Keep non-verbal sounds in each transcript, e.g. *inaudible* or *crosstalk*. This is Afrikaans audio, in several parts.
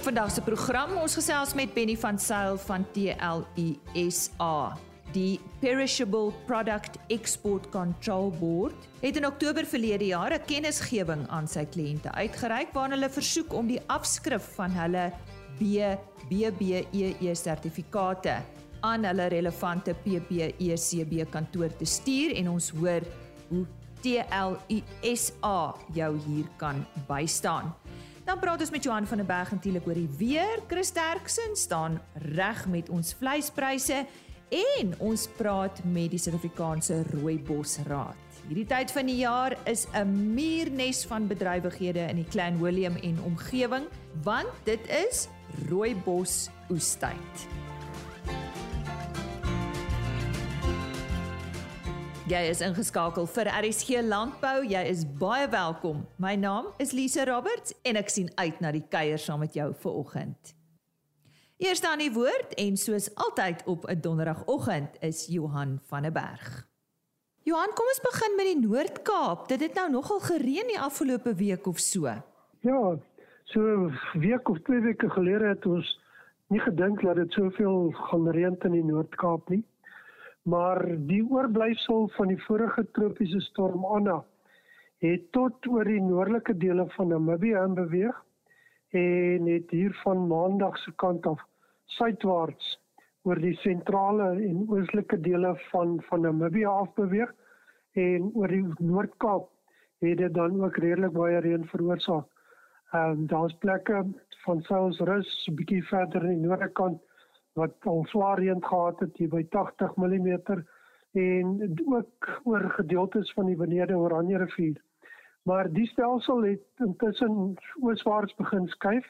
Op vandag se program ons gesels met Benny van Sail van TLUSA. Die Perishable Product Export Control Board het in Oktober verlede jaar 'n kennisgewing aan sy kliënte uitgereik waarin hulle versoek om die afskrif van hulle BBBEE sertifikate aan hulle relevante PPECB kantoor te stuur en ons hoor hoe TLUSA jou hier kan bystaan. Dan praat ons met Johan van der Berg natuurlik oor die weer. Chris Terksen staan reg met ons vleispryse en ons praat met die Suid-Afrikaanse Rooibos Raad. Hierdie tyd van die jaar is 'n muurnes van bedrywighede in die Klein Willem en omgewing, want dit is Rooibos oestyd. Jy is ingeskakel vir RSG Landbou. Jy is baie welkom. My naam is Lise Roberts en ek sien uit na die kuier saam met jou vanoggend. Eers dan die woord en soos altyd op 'n donderdagoggend is Johan van der Berg. Johan, kom ons begin met die Noord-Kaap. Dit het nou nogal gereën die afgelope week of so. Ja, so week of twee weke gelede het ons nie gedink dat dit soveel gaan reën in die Noord-Kaap nie maar die oorblyfsel van die vorige tropiese storm Anna het tot oor die noordelike dele van Namibië beweeg en het hier van maandag se kant af suidwaarts oor die sentrale en oostelike dele van van Namibië af beweeg en oor die Noord-Kaap het dit dan ook redelik baie reën veroorsaak. Ehm um, daar's plekke van Saulsrus 'n bietjie verder in die noorde kant wat al swaar reën gehad het hier by 80 mm en ook oor gedeeltes van die benede Oranje rivier. Maar die stelsel het intussen ooswaarts begin skuif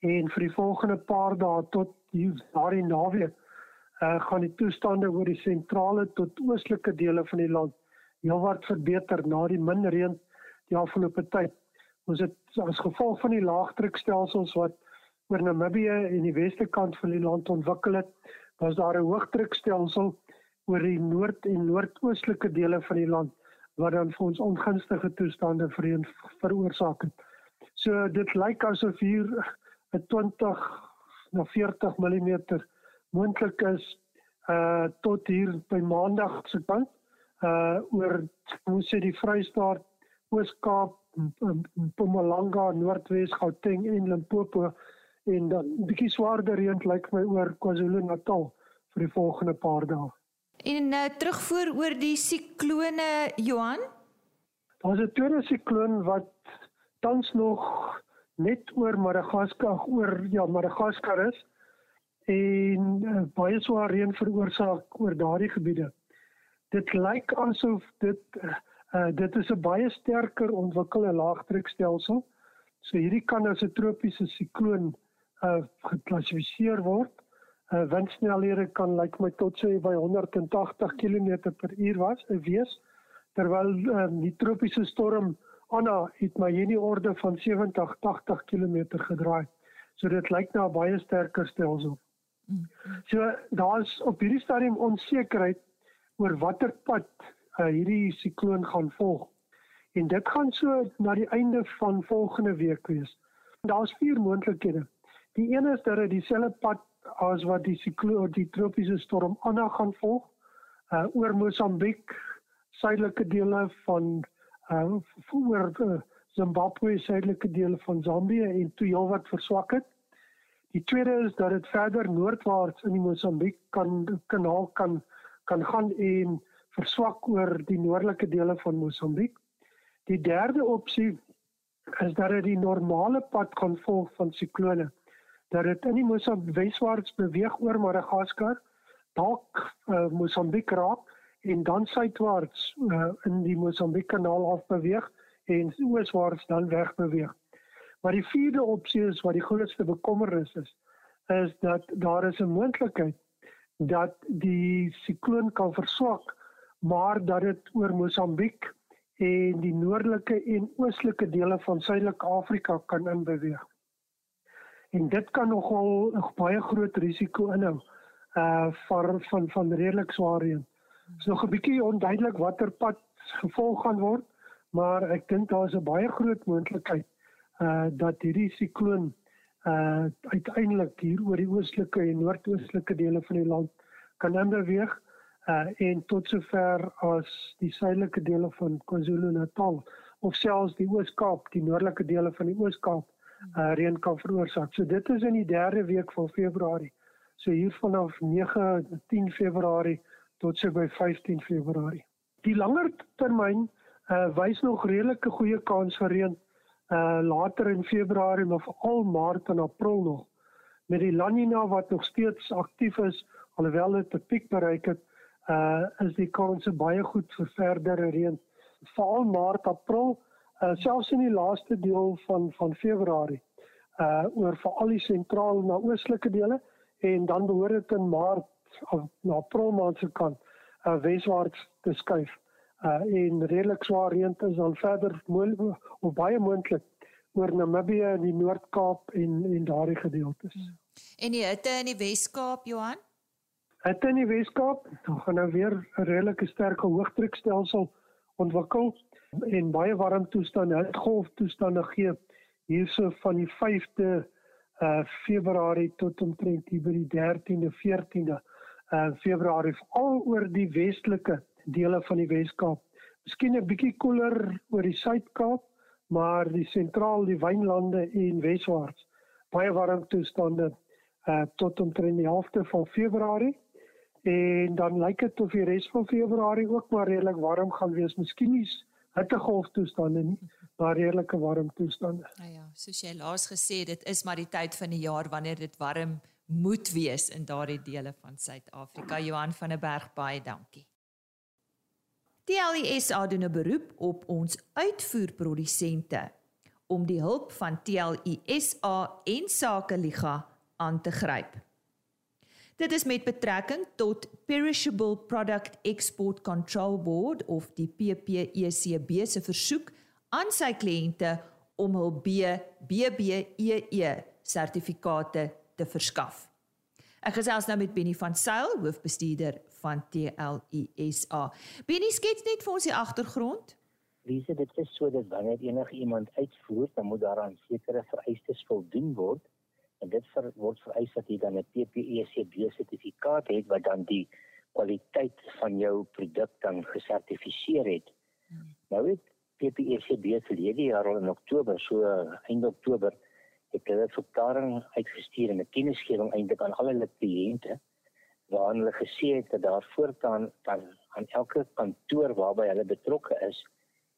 en vir die volgende paar dae tot die daardie naweek uh, gaan die toestande oor die sentrale tot oostelike dele van die land heelwat verbeter na die min reën die afgelope tyd. Ons het as gevolg van die laagdrukstelsels wat oor Namibië en die weste kant van die land ontwikkel het, was daar 'n hoogdrukstelsel oor die noord en noordoostelike dele van die land wat dan vir ons ongunstige toestande vereen veroorsaak het. So dit lyk asof hier 'n 20 na 40 mm moontlik is uh tot hier by maandag se kant uh oor hoe sê die Vrystaat, Oos-Kaap, Mpumalanga, Noordwes, Gauteng en Limpopo en dan 'n bietjie swaarder reën lyk my oor KwaZulu-Natal vir die volgende paar dae. En uh, terugvoer oor die siklone Johan. Daar's 'n tweede sikloon wat tans nog net oor Madagaskar oor ja Madagaskar is en uh, baie swaar reën veroorsaak oor daardie gebiede. Dit lyk asof dit uh, dit is 'n baie sterker ontwikkelde laagdrukstelsel. So hierdie kan as 'n tropiese sikloon uh geklassifiseer word. Uh windsnelhede kan lyk like my tot sê by 180 km/h was, uh, wees terwyl uh, die tropiese storm Anna het my hierdie orde van 70-80 km gedraai. So dit lyk na 'n baie sterker stelsel. So daar's op hierdie stadium onsekerheid oor watter pad uh, hierdie sikloon gaan volg. En dit gaan so na die einde van volgende week wees. Daar's vier moontlikhede. Die een is dat dit dieselfde pad as wat die sikloon die tropiese storm Anna gaan volg uh oor Mosambiek, suidelike dele van uh oor uh, Zimbabwe, suidelike dele van Zambië en toe heelwat verswak het. Die tweede is dat dit verder noordwaarts in die Mosambiek kan kanaal kan kan gaan en verswak oor die noordelike dele van Mosambiek. Die derde opsie is dat dit die normale pad kan volg van siklone dat dit in die Mosambiek weswaarts beweeg oor Madagaskar, dalk uh, Mosambiek raak en dan suidwaarts uh, in die Mosambiek kanaal af beweeg en ooswaarts dan weg beweeg. Maar die vierde opsie is wat die grootste bekommernis is, is dat daar is 'n moontlikheid dat die sikloon kan verswak, maar dat dit oor Mosambiek en die noordelike en oostelike dele van Suidelike Afrika kan inbeweeg en dit kan nogal 'n baie groot risiko inhou uh van van van redelik swaar reën. Dit is nog 'n bietjie onduidelik watter pad gevolg gaan word, maar ek dink daar is 'n baie groot moontlikheid uh dat hierdie sikloon uh uiteindelik hier oor die oostelike en noordoostelike dele van die land kan inbeweeg uh en tot sover as die suidelike dele van KwaZulu-Natal of selfs die Oos-Kaap, die noordelike dele van die Oos-Kaap uh reën kan veroorsaak. So dit is in die 3de week van Februarie. So hier vanaf 9 10 Februarie tot so by 15 Februarie. Die langer termyn uh wys nog redelike goeie kans vir reën uh later in Februarie maar veral Maart en April nog. Met die La Nina wat nog steeds aktief is alhoewel dit 'n piek bereik het, uh is die kanse baie goed vir verdere reën. Veral Maart, April, uh selfs in die laaste deel van van Februarie. Uh oor veral die sentraal na oostelike dele en dan behoort dit in Maart of na April maand se kant uh weswaarts te skuif uh en redelik swaar reën is dan verder of baie moontlik oor Namibië en die Noord-Kaap en en daardie gedeeltes. En die hitte in die Wes-Kaap, Johan? Hitte in die Wes-Kaap, dan gaan nou weer 'n redelike sterke hoëdrukstelsel ontwikkel en baie warm toestande, golftoestande gee hierso van die 5de uh Februarie tot omtrent hier by die 13de, 14de uh Februarie al oor die westelike dele van die Wes-Kaap. Miskien 'n bietjie koeler oor die Suid-Kaap, maar die sentraal die wynlande en weswaarts baie warm toestande uh tot omtrent die helfte van Februarie. En dan lyk dit of die res van Februarie ook maar redelik warm gaan wees. Miskien nie hittegolf toestande nie, maar redelike warm toestande. Ja ja, soos jy laas gesê, dit is maar die tyd van die jaar wanneer dit warm moet wees in daardie dele van Suid-Afrika. Johan van der Berg baie dankie. Die LISA doen 'n beroep op ons uitvoerprodusente om die hulp van TLISA en Sakeliga aan te gryp. Dit is met betrekking tot Perishable Product Export Control Board of die PPECB se versoek aan sy kliënte om hul BBBEE sertifikate te verskaf. Ek gesels nou met Benny van Sail, hoofbestuurder van TLISA. Benny skets net vir ons die agtergrond. Lise, dit is so dat wanneer enige iemand uitvoer, dan moet daaraan sekere vereistes voldoen word. En dit ver, word vereis dat jy dan 'n PPECB sertifikaat het wat dan die kwaliteit van jou produk dan gesertifiseer het. Hmm. Nou het PPECB verlede jaar al in Oktober, so einde Oktober, het hulle 'n verklaring uitgestuur en 'n kennisgewing eintlik aan al hulle kliënte waarin hulle gesê het dat daar voortaan dan aan elke kantoor waarby hulle betrokke is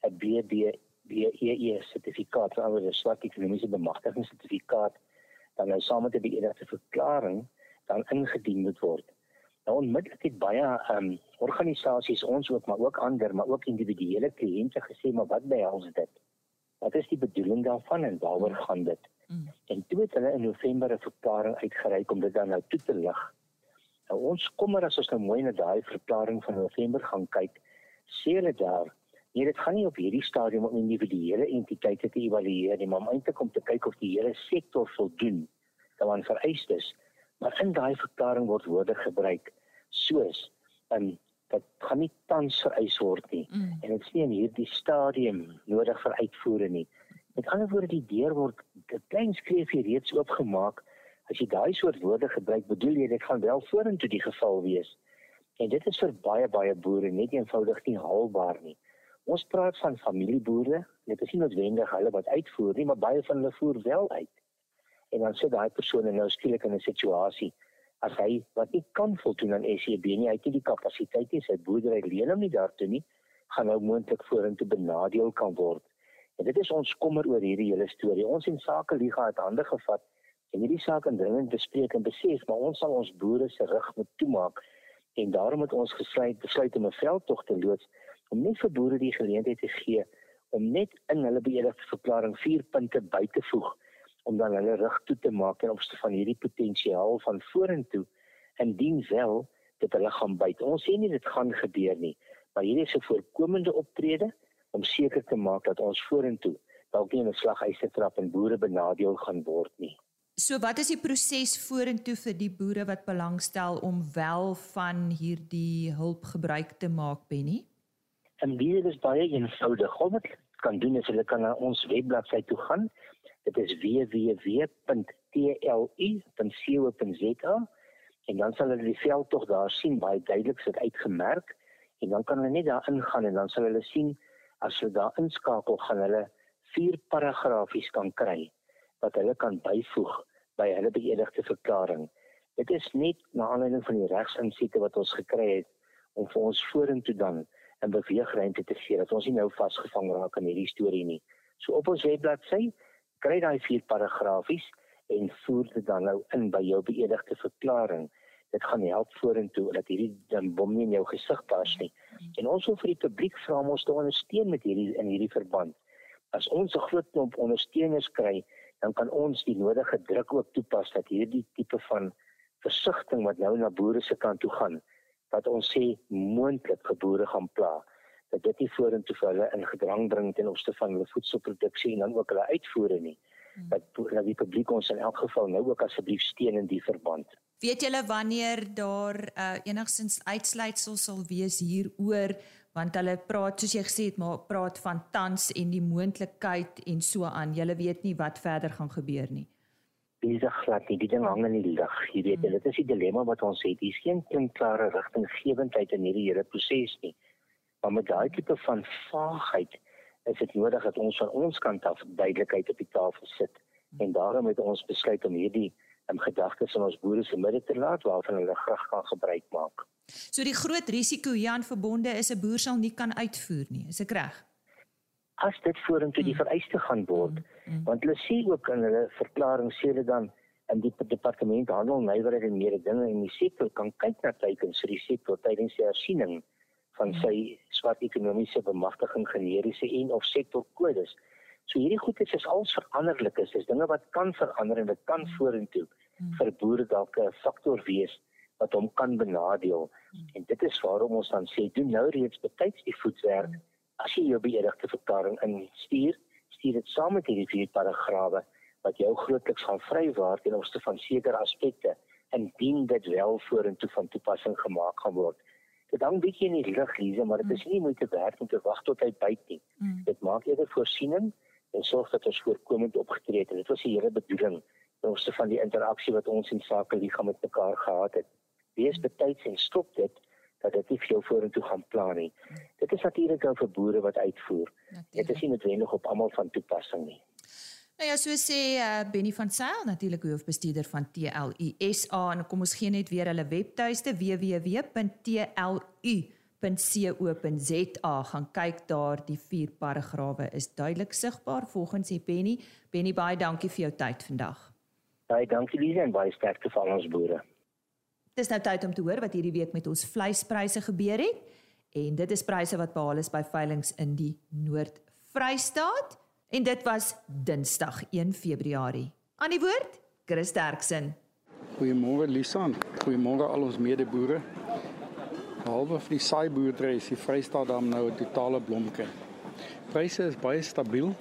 'n BBBEE sertifikaat, alhoewel 'n swart ekonomiese bemagtigingssertifikaat dan nou saam met 'n beëdigde verklaring dan ingedien moet word. Nou onmiddellik het baie ehm um, organisasies ons ook maar ook ander maar ook individuele kliënte gesê maar wat behels dit? Wat is die bedoeling daarvan en waaroor gaan dit? Mm. En toe het hulle in November 'n verklaring uitgereik om dit dan nou toe te lig. Nou ons kommer as ons nou mooi na daai verklaring van November gaan kyk, sê hulle daar, nee, dit gaan nie op hierdie stadium om individuele entiteite te evalueer nie, maar eintlik om te kyk of die hele sektor voldoen aan vereistes. Maar in daai verklaring word woorde gebruik soos in dat gaan nie tans vereis word nie mm. en dit is nie in hierdie stadium nodig vir uitvoere nie. Met ander woorde die deur word 'n klein skreefie reeds oopgemaak As jy daai soort woorde gebruik, bedoel jy dit gaan wel vorentoe die geval wees. En dit is vir baie baie boere net eenvoudig nie haalbaar nie. Ons praat van familieboere, dit is nie noodwendig hulle wat uitvoer nie, maar baie van hulle voer wel uit. En dan sit daai persone nou skielik in 'n situasie as hy wat nie kan voldoen aan SCB nie, hy het nie die kapasiteit nie, sy boerdery leen hom nie daartoe nie, gaan nou moontlik vorentoe benadeel kan word. En dit is ons kommer oor hierdie hele storie. Ons en Sake Liga het hande gevat en hierdie saak in dringend bespreek en besef maar ons sal ons boere se rug moet toemaak en daarom het ons gesluit besluit om 'n veldtog te loods om net vir boere die geleentheid te gee om net in hulle beëdigde verklaring vier punte by te voeg om dan hulle rug toe te maak en opste van hierdie potensiaal van vorentoe indien wel dit hulle gaan byt. Ons sê nie dit gaan gebeur nie, maar hierdie is 'n voorkomende optrede om seker te maak dat ons vorentoe dalk nie 'n slaghuise trap en boere benadeel gaan word nie. So wat is die proses vorentoe vir die boere wat belangstel om wel van hierdie hulp gebruik te maak, Benny? En dit is baie eenvoudig. Wat kan doen is hulle kan na ons webbladsy toe gaan Dit is www.tlu.co.za en dan sal hulle die veld tog daar sien baie duidelik sit uitgemerk en dan kan hulle net daar ingaan en dan sal hulle sien as hulle daar inskakel gaan hulle vier paragrafies kan kry wat hulle kan byvoeg by hulle beëdigde verklaring. Dit is net na aanleiding van die regsinsiete wat ons gekry het om vir ons vorentoe dan 'n beweegruimte te gee dat ons nie nou vasgevang raak in hierdie storie nie. So op ons webbladsy kry daai vier paragrafies en voer dit dan nou in by jou beëdigde verklaring dit gaan help vorentoe dat hierdie dan bom nie in jou gesig pas nie. En ons wil vir die publiek vra om ons te ondersteun met hierdie in hierdie verband. As ons 'n groot klomp ondersteuners kry, dan kan ons die nodige druk ook toepas dat hierdie tipe van versigtiging wat nou na boere se kant toe gaan, wat ons sê moontlik geboere gaan pla dat dit nie vorentoe vir hulle in gedrang bring ten opsigte van hulle voedselproduksie en dan ook hulle uitvoere nie. Hmm. Dat, dat die publiek ons in elk geval nou ook asseblief steun in die verband. Weet julle wanneer daar uh, enigsins uitsluitsels sal wees hieroor want hulle praat soos jy gesê het maar praat van tans en die moontlikheid en so aan. Julle weet nie wat verder gaan gebeur nie. Dis glad nie, die ding hang in die lug. Jy weet, hmm. dit is die dilemma wat ons het. Hier's geen klare rigtinggewendheid in hierdie hele proses nie. Maar met daai tipe van vaagheid is dit nodig dat ons van ons kant af duidelikheid op die tafel sit. En daarom het ons besluit om hierdie in gedagtes van ons boere se midde te laat waarvan hulle graag kan gebruik maak. So die groot risiko hieraan verbonde is 'n boer sal nie kan uitvoer nie, is ek reg? As dit vorentoe die mm. vereiste gaan word, mm. Mm. want hulle sê ook in hulle verklaring sê hulle dan in die departement handel nywerheid en meer dinge en die sektor kan kyk na teikens vir die sektor tydens die hersiening van sy swart ekonomiese bemagtiging generiese en of sektorkodes. So hierdie goed is als veranderlik is, is dinge wat kan verander en dit kan mm. vorentoe mm. vir boere dalk 'n faktor wees wat hom kan benadeel. Mm. En dit is waarom ons dan sê doen nou reeds betyds die voetwerk. Mm. As jy jou beëdigde verklaring instuur, stuur dit saam met hierdie vier paragrawe wat jou grootliks gaan vrywaar ten opsigte van sekere aspekte indien dit wel vorentoe van toepassing gemaak gaan word. Dit hang bietjie in die lug hier, maar dit is mm. nie moeite werd om te wag tot hy byt nie. Mm. Dit maak eerder voorsiening en sorg dat ons voorkomend opgetree het. En dit was die hele bedoeling ons van die interaksie wat ons in sake liggaam met mekaar gehad het. Wees betyds en stop dit dat dit nie veel vorentoe gaan plan nie. Dit is natuurlik nou vir boere wat uitvoer. Dit is nie noodwendig op almal van toepassing nie. Nou ja, so sê uh, Benny van Sail, natuurlik hoofbestuurder van TLUSA en kom ons gee net weer hulle webtuiste www.tlu .co.za gaan kyk daar die vier paragrawe is duidelik sigbaar volgens die Penny. Penny baie dankie vir jou tyd vandag. Baie dankie Lise en baie sterkte vir ons boere. Dis nou tyd om te hoor wat hierdie week met ons vleispryse gebeur het en dit is pryse wat behaal is by veilinge in die Noord-Vrystaat en dit was Dinsdag 1 Februarie. Aan die woord Chris Derksen. Goeiemôre Lisa. Goeiemôre al ons medeboere. Behalwe vir die saai boerdery is die Vrystaat dan nou 'n totale blomke. Pryse is baie stabiel,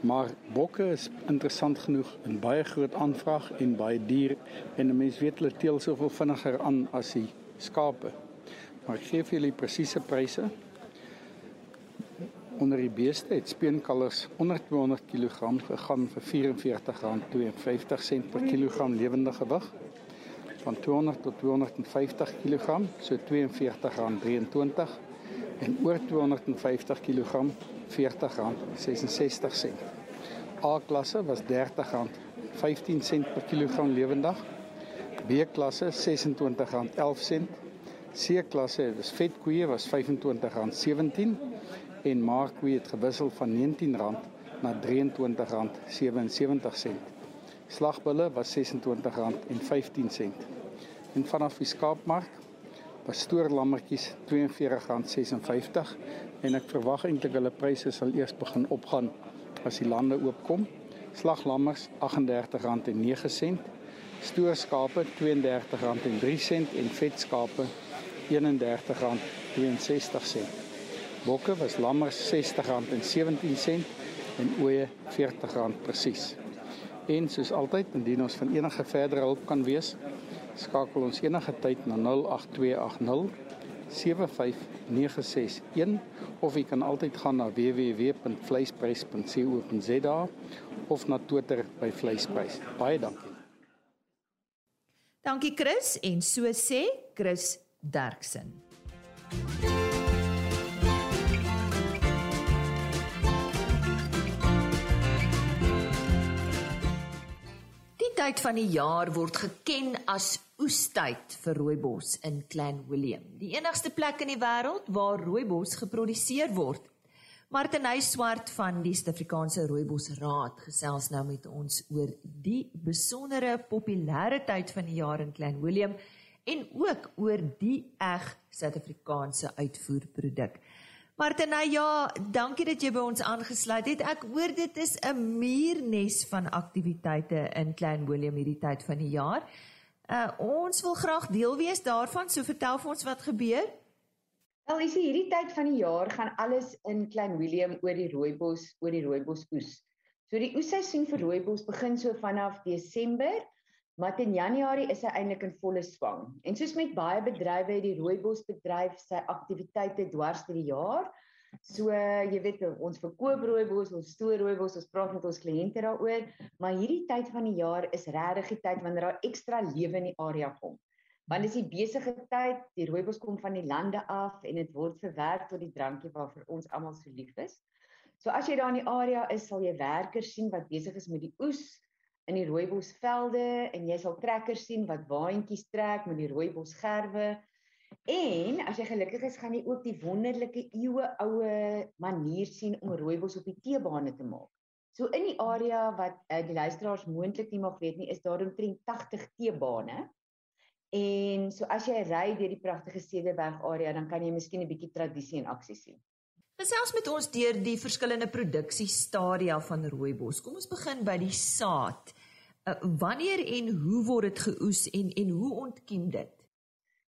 maar bokke is interessant genoeg in baie groot aanvraag en baie duur en mense weet hulle teel soveel vinniger aan as die skape. Maar ek gee vir julle presiese pryse. Onder die beeste het speenkalvers onder 200 kg gegaan vir R44.52 per kilogram lewende gewig van 200 tot 250 kg, so R42.23 en oor 250 kg R40.66. A-klasse was R30.15 per kilogram lewendig. B-klasse R26.11. C-klasse was vetkoeie was R25.17 en maarkoeie het gewissel van R19 na R23.77. Slagbulle was R26.15. En vanaf die skaapmark was stoorlammetjies R42.56 en ek verwag eintlik hulle pryse sal eers begin opgaan as die lande oopkom. Slaglammers R38.09, stoorskape R32.03 en vetskape R31.62. Bokke was lammers R60.17 en ooe R40 presies. En soos altyd, indien ons van enige verdere hulp kan wees, skakel ons enige tyd na 08280 75961 of jy kan altyd gaan na www.vleisprys.co.za of na Twitter by Vleisprys. Baie dankie. Dankie Chris en so sê Chris Derksen. Tyd van die jaar word geken as oestyd vir rooibos in Clan William, die enigste plek in die wêreld waar rooibos geproduseer word. Martinay Swart van die Suid-Afrikaanse Rooibosraad gesels nou met ons oor die besondere populêre tyd van die jaar in Clan William en ook oor die eg Suid-Afrikaanse uitvoerproduk. Martinay, ja, dankie dat jy by ons aangesluit het. Ek hoor dit is 'n muurnes van aktiwiteite in Clan William hierdie tyd van die jaar. Uh ons wil graag deel wees daarvan, so vertel vir ons wat gebeur. Wel, is hierdie tyd van die jaar gaan alles in Klein Willem oor die rooibos, oor die rooibos oes. So die oesseisoen vir rooibos begin so vanaf Desember, maar in Januarie is hy eintlik in volle swang. En soos met baie bedrywe het die rooibosbedryf sy aktiwiteite dwars deur die jaar. So jy weet ons verkoop rooibos, ons stoor rooibos, ons praat met ons kliënte daaroor, maar hierdie tyd van die jaar is regtig die tyd wanneer daar ekstra lewe in die area kom want dis die besige tyd, die rooibos kom van die lande af en dit word verwerk tot die drankie waarvoor ons almal so lief is. So as jy daar in die area is, sal jy werkers sien wat besig is met die oes in die rooibosvelde en jy sal trekkers sien wat waantjies trek met die rooibosgerwe. En as jy gelukkig is, gaan jy ook die wonderlike eeue oue manier sien om rooibos op die teebane te maak. So in die area wat uh, die luisteraars moontlik nie mag weet nie, is daar omtrent 80 teebane En so as jy ry deur die pragtige Cederberg area, dan kan jy miskien 'n bietjie tradisie in aksie sien. Gesels met ons deur die verskillende produksiestadia van rooibos. Kom ons begin by die saad. Uh, wanneer en hoe word dit geoes en en hoe ontkiem dit?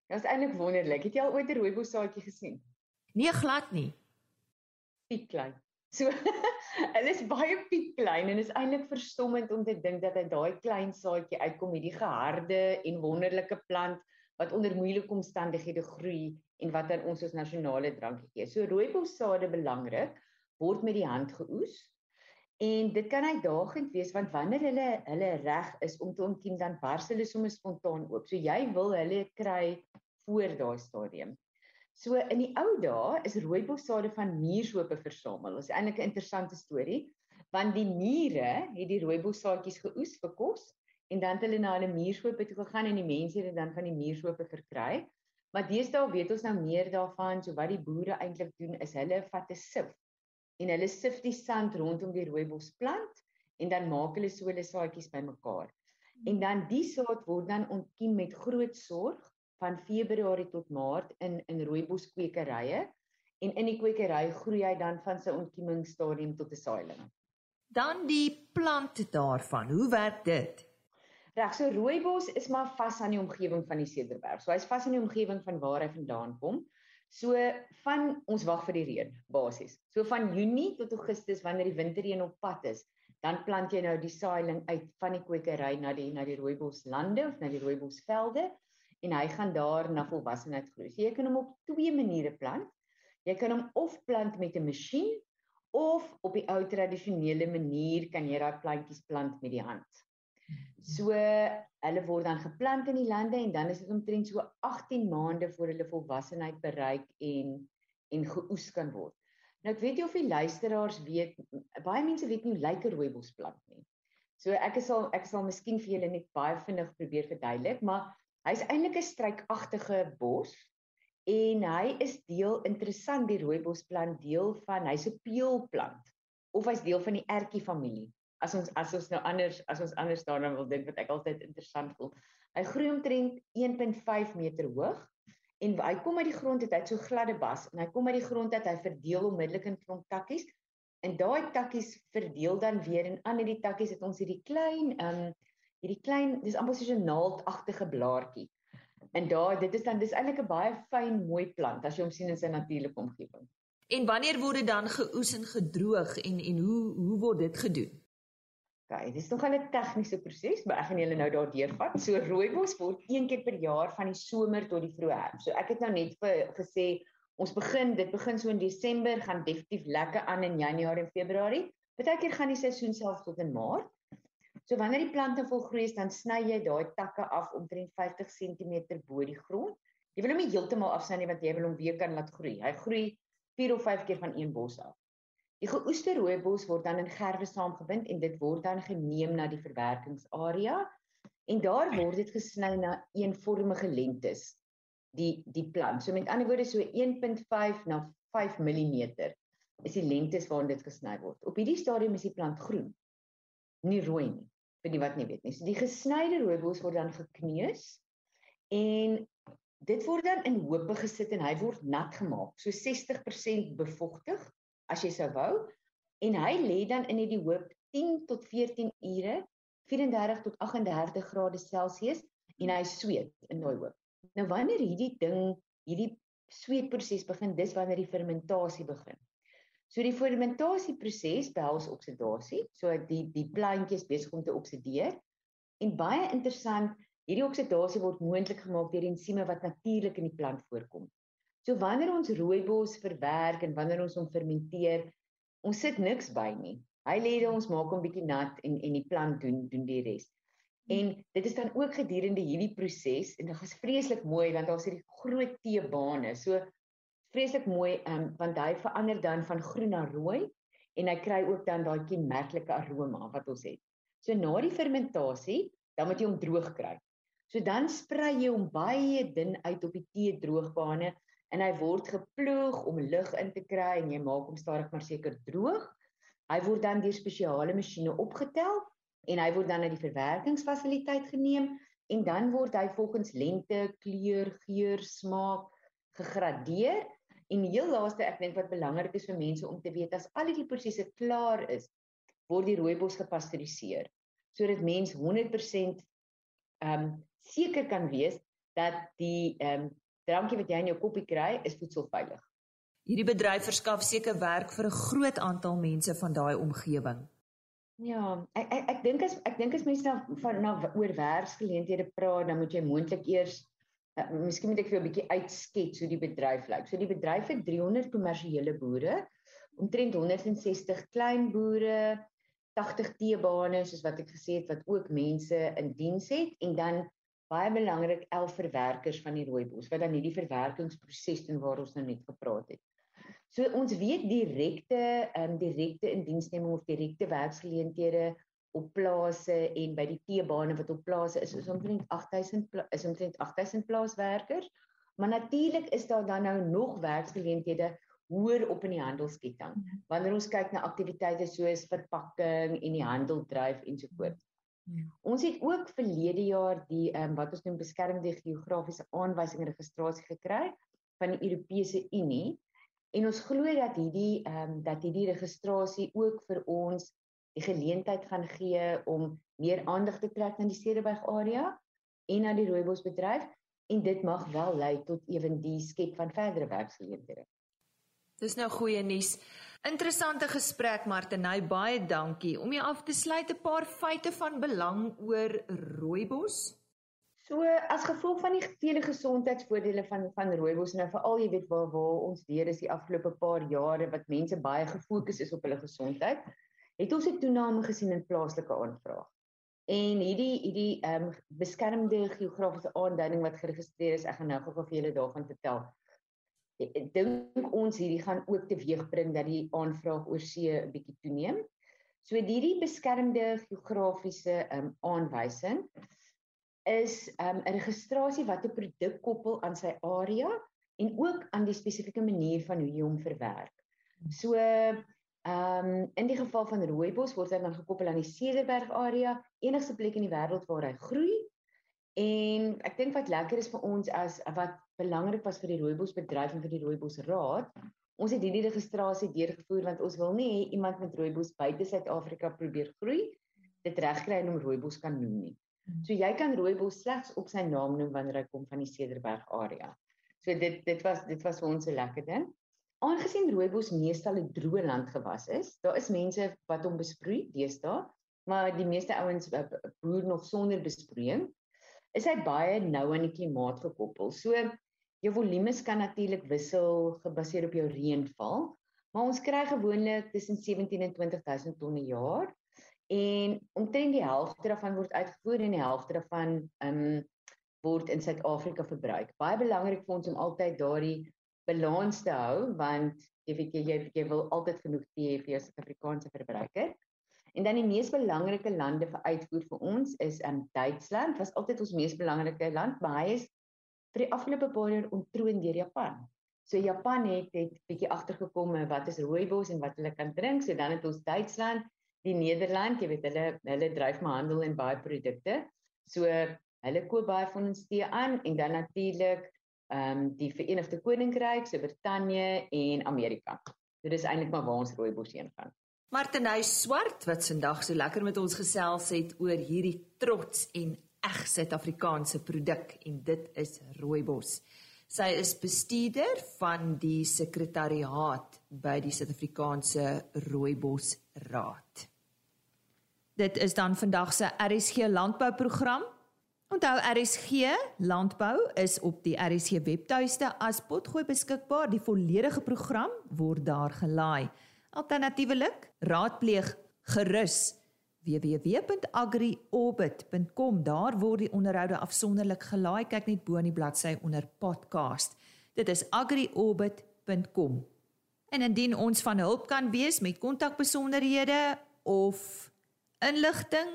Dit is eintlik wonderlik. Het jy al ooit 'n rooibos saadjie gesien? Nee, glad nie. Piek klein. So *laughs* hulle is baie piek klein en is eintlik verstommend om te dink dat uit daai klein saadjie uitkom hierdie geharde en wonderlike plant wat onder moeilike omstandighede groei en wat aan ons as nasionale drankie gee. So rooibossaade belangrik word met die hand geoes. En dit kan uitdagend wees want wanneer hulle hulle reg is om te ontkiem dan bars hulle sommer spontaan oop. So jy wil hulle kry voor daai stadium. So in die ou dae is rooibossaade van muurshope versamel. Dit is eintlik 'n interessante storie want die mure het die rooibossaadjies geoes vir kos en dan het hulle na hulle muurshope toe gegaan en die mense het dit dan van die muurshope verkry. Maar deesdae weet ons nou meer daarvan, so wat die boere eintlik doen is hulle vat 'n sif en hulle sif die sand rondom die rooibosplant en dan maak hulle so hulle saadjies bymekaar. En dan die saad word dan ontkiem met groot sorg van Februarie tot Maart in in rooibos kwekerye en in die kwekery groei hy dan van sy ontkiemingsstadium tot 'n saailing. Dan die plant daarvan. Hoe werk dit? Reg, so rooibos is maar vas aan die omgewing van die Cederberg. So hy's vas in die omgewing van waar hy vandaan kom. So van ons wag vir die reën basies. So van Junie tot Augustus wanneer die winterreën op pad is, dan plant jy nou die saailing uit van die kwekery na die na die rooiboslande of na die rooibosvelde en hy gaan daar na volwassenheid groei. So jy kan hom op twee maniere plant. Jy kan hom of plant met 'n masjien of op die ou tradisionele manier kan jy daai plantjies plant met die hand. So hulle word dan geplant in die lande en dan is dit omtrent so 18 maande voor hulle volwassenheid bereik en en geoes kan word. Nou ek weet jy of die luisteraars weet baie mense weet nie hoe lyk 'n rooibos plant nie. So ek is al ek sal miskien vir julle net baie vinnig probeer verduidelik, maar Hy's eintlik 'n struikagtige bos en hy is deel interessant die rooibosplant deel van hy's 'n peulplant of hy's deel van die ertjie familie. As ons as ons nou anders as ons anders daarna wil dink wat ek altyd interessant voel. Hy groei omtrent 1.5 meter hoog en hy kom uit die grond het hy so gladde bas en hy kom uit die grond dat hy verdeel onmiddellik in klomp takkies en daai takkies verdeel dan weer en aan hierdie takkies het ons hierdie klein ehm um, hierdie klein dis amper soos 'n naaldagtige blaartjie. En daar dit is dan dis eintlik 'n baie fyn mooi plant as jy hom sien in sy natuurlike omgewing. En wanneer word dit dan geoes en gedroog en en hoe hoe word dit gedoen? OK, dis nog 'n tegniese proses, maar ek gaan julle nou daardeur vat. So rooibos word een keer per jaar van die somer tot die vroeë herfs. So ek het nou net vir gesê ons begin dit begin so in Desember gaan definitief lekker aan in Januarie en Februarie Partykeer gaan die seisoen self tot in Maart. So wanneer die plante volgroei is, dan sny jy daai takke af omtrent 50 cm bo die grond. Jy wil hom nie heeltemal afsny nie want jy wil hom weer kan laat groei. Hy groei 4 of 5 keer van een bos af. Die geoeste rooibos word dan in gerwe saamgebind en dit word dan geneem na die verwerkingsarea en daar word dit gesny na eenvormige lengtes die die plant. So met ander woorde so 1.5 na 5 mm is die lengtes waarin dit gesny word. Op hierdie stadium is die plant groen. Nie rooi nie. Vir die wat nie weet nie. So die gesnyde rooibos word dan gekneus en dit word dan in hoope gesit en hy word nat gemaak. So 60% bevochtig as jy sou wou en hy lê dan in hierdie hoop 10 tot 14 ure 34 tot 38 grade Celsius en hy sweet in daai hoop. Nou wanneer hierdie ding hierdie sweetproses begin, dis wanneer die fermentasie begin. So die fermentasieproses behels oksidasie, so die die plantjies besig om te oksideer. En baie interessant, hierdie oksidasie word moontlik gemaak deur ensieme wat natuurlik in die plant voorkom. So wanneer ons rooibos verwerk en wanneer ons hom fermenteer, ons sit niks by nie. Hy lê dit ons maak hom bietjie nat en en die plant doen doen die res. En dit is dan ook gedurende hierdie proses en dit is vreeslik mooi want daar's hierdie groot teebane. So vreeslik mooi um, want hy verander dan van groen na rooi en hy kry ook dan daai kenmerklike aroma wat ons het. So na die fermentasie, dan moet jy hom droog kry. So dan sprei jy hom baie dun uit op die tee droogbane en hy word geploeg om lug in te kry en jy maak hom stadig maar seker droog. Hy word dan deur spesiale masjiene opgetel en hy word dan na die verwerkingsfasiliteit geneem en dan word hy volgens lengte, kleur, geur, smaak gegradeer. En heel laaste ek dink wat belangrik is vir mense om te weet as al hierdie prosesse klaar is, word die rooibos gepasteuriseer sodat mens 100% ehm um, seker kan wees dat die ehm um, drankie wat jy in jou koppie kry, is voedselveilig. Hierdie bedryf verskaf seker werk vir 'n groot aantal mense van daai omgewing. Ja, ek ek ek dink as ek dink as mense nou van na oor werksgeleenthede praat, dan moet jy moontlik eers uh, miskien moet ek vir jou 'n bietjie uitskets hoe die bedryf lyk. So die bedryf het 300 kommersiële boere, omtrent 160 klein boere, 80 teebane soos wat ek gesê het wat ook mense in diens het en dan baie belangrik 11 verwerkers van die rooibos wat dan hierdie verwerkingsproses doen waar ons nou net gepraat het. So ons weet direkte ehm um, direkte indiensneming of direkte werksgeleenthede op plase en by die teebane wat op plase is is omtrent 8000 is omtrent 8000 plaaswerkers. Maar natuurlik is daar dan nou nog werksgeleenthede hoër op in die handelsketting. Wanneer ons kyk na aktiwiteite soos verpakking en die handeldryf ensovoorts. Ja. Ons het ook verlede jaar die ehm um, wat ons noem beskermde geografiese aanwysing registrasie gekry van die Europese Unie en ons glo dat hierdie ehm um, dat hierdie registrasie ook vir ons die geleentheid gaan gee om meer aandag te trek na die Stedeberg area en na die rooibosbedryf en dit mag wel lei tot ewentueel die skep van verdere werksgeleenthede. Dis nou goeie nuus. Interessante gesprek Martinay, baie dankie. Om jy af te sluit 'n paar feite van belang oor rooibos. So as gevolg van die vele gesondheidsvoordele van van rooibos nou veral jy weet waar waar ons weer is die afgelope paar jare wat mense baie gefokus is op hulle gesondheid, het ons 'n toename gesien in plaaslike aanvraag. En hierdie hierdie ehm um, beskermde geografiese aanduiding wat geregistreer is, ek gaan nou gou vir julle daarvan vertel dink ons hierdie gaan ook teweegbring dat die aanvraag oor see 'n bietjie toeneem. So hierdie beskermde geografiese um, aanwysing is um, 'n registrasie wat 'n produk koppel aan sy area en ook aan die spesifieke manier van hoe jy hom verwerk. So ehm um, in die geval van rooibos word hy dan gekoppel aan die Cederberg area, enigste plek in die wêreld waar hy groei. En ek dink wat lekker is vir ons as wat belangrik was vir die rooibosbedryf en vir die rooibosraad, ons het hierdie registrasie deurgevoer want ons wil nie hê iemand met rooibos buite Suid-Afrika probeer groei, dit regkry hom rooibos kan noem nie. So jy kan rooibos slegs op sy naam noem wanneer hy kom van die Cederberg area. So dit dit was dit was vir ons 'n lekker ding. Aangesien rooibos meestal 'n droë land gewas is, daar is mense wat hom besproei deesdae, maar die meeste ouens eh, boer nog sonder besproeiing is hy baie nou aan die klimaat gekoppel. So jou volumes kan natuurlik wissel gebaseer op jou reënval, maar ons kry gewoonlik tussen 17 en 20000 ton per jaar en omtrent die helfte daarvan word uitgevoer en die helfte daarvan um word in Suid-Afrika verbruik. Baie belangrik vir ons om altyd daardie balans te hou want jy weet jy, jy, jy wil altyd genoeg tee vir jou Suid-Afrikaanse verbruiker. En dan die mees belangrike lande vir uitvoer vir ons is um, Duitsland, was altyd ons mees belangrike land, maar hy is vir die afgelope paar jaar ontroon deur Japan. So Japan het het bietjie agtergekom wat is rooibos en wat hulle kan drink. So dan het ons Duitsland, die Nederland, jy weet hulle hulle dryf maar handel en baie produkte. So hulle koop baie van ons tee aan en dan natuurlik ehm um, die Verenigde Koninkryk, so Brittanje en Amerika. So dis eintlik maar waar ons rooibos heen gaan. Martinus Swart wat vandag so lekker met ons gesels het oor hierdie trots en eg Suid-Afrikaanse produk en dit is rooibos. Sy is bestuurder van die sekretariaat by die Suid-Afrikaanse Rooibos Raad. Dit is dan vandag se RSG landbouprogram. Onthou RSG landbou is op die RSG webtuiste as potgooi beskikbaar. Die volledige program word daar gelaai. Alternatiefelik, raadpleeg gerus www.agriorbit.com. Daar word die onderhoude afsonderlik gelaai. Kyk net bo in die bladsy onder podcast. Dit is agriorbit.com. En indien ons van hulp kan wees met kontakbesonderhede of inligting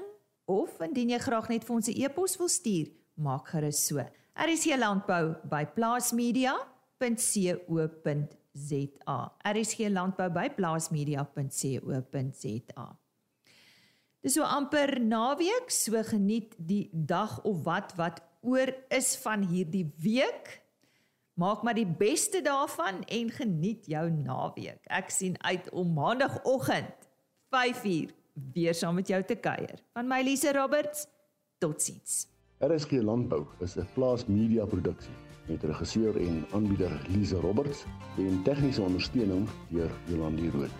of indien jy graag net vir ons 'n e-pos wil stuur, maak gerus so. RC Landbou by plaasmedia.co.za. RSG landbou by plaasmedia.co.za. Dis so amper naweek, so geniet die dag of wat wat oor is van hierdie week. Maak maar die beste daarvan en geniet jou naweek. Ek sien uit om maandagooggend 5uur weer saam met jou te kuier. Van my Lise Roberts. Totsiens. RSG landbou is 'n plaasmedia produksie met regisseur en aanbieder Lize Roberts en tegniese ondersteuning deur Jolande Rooi.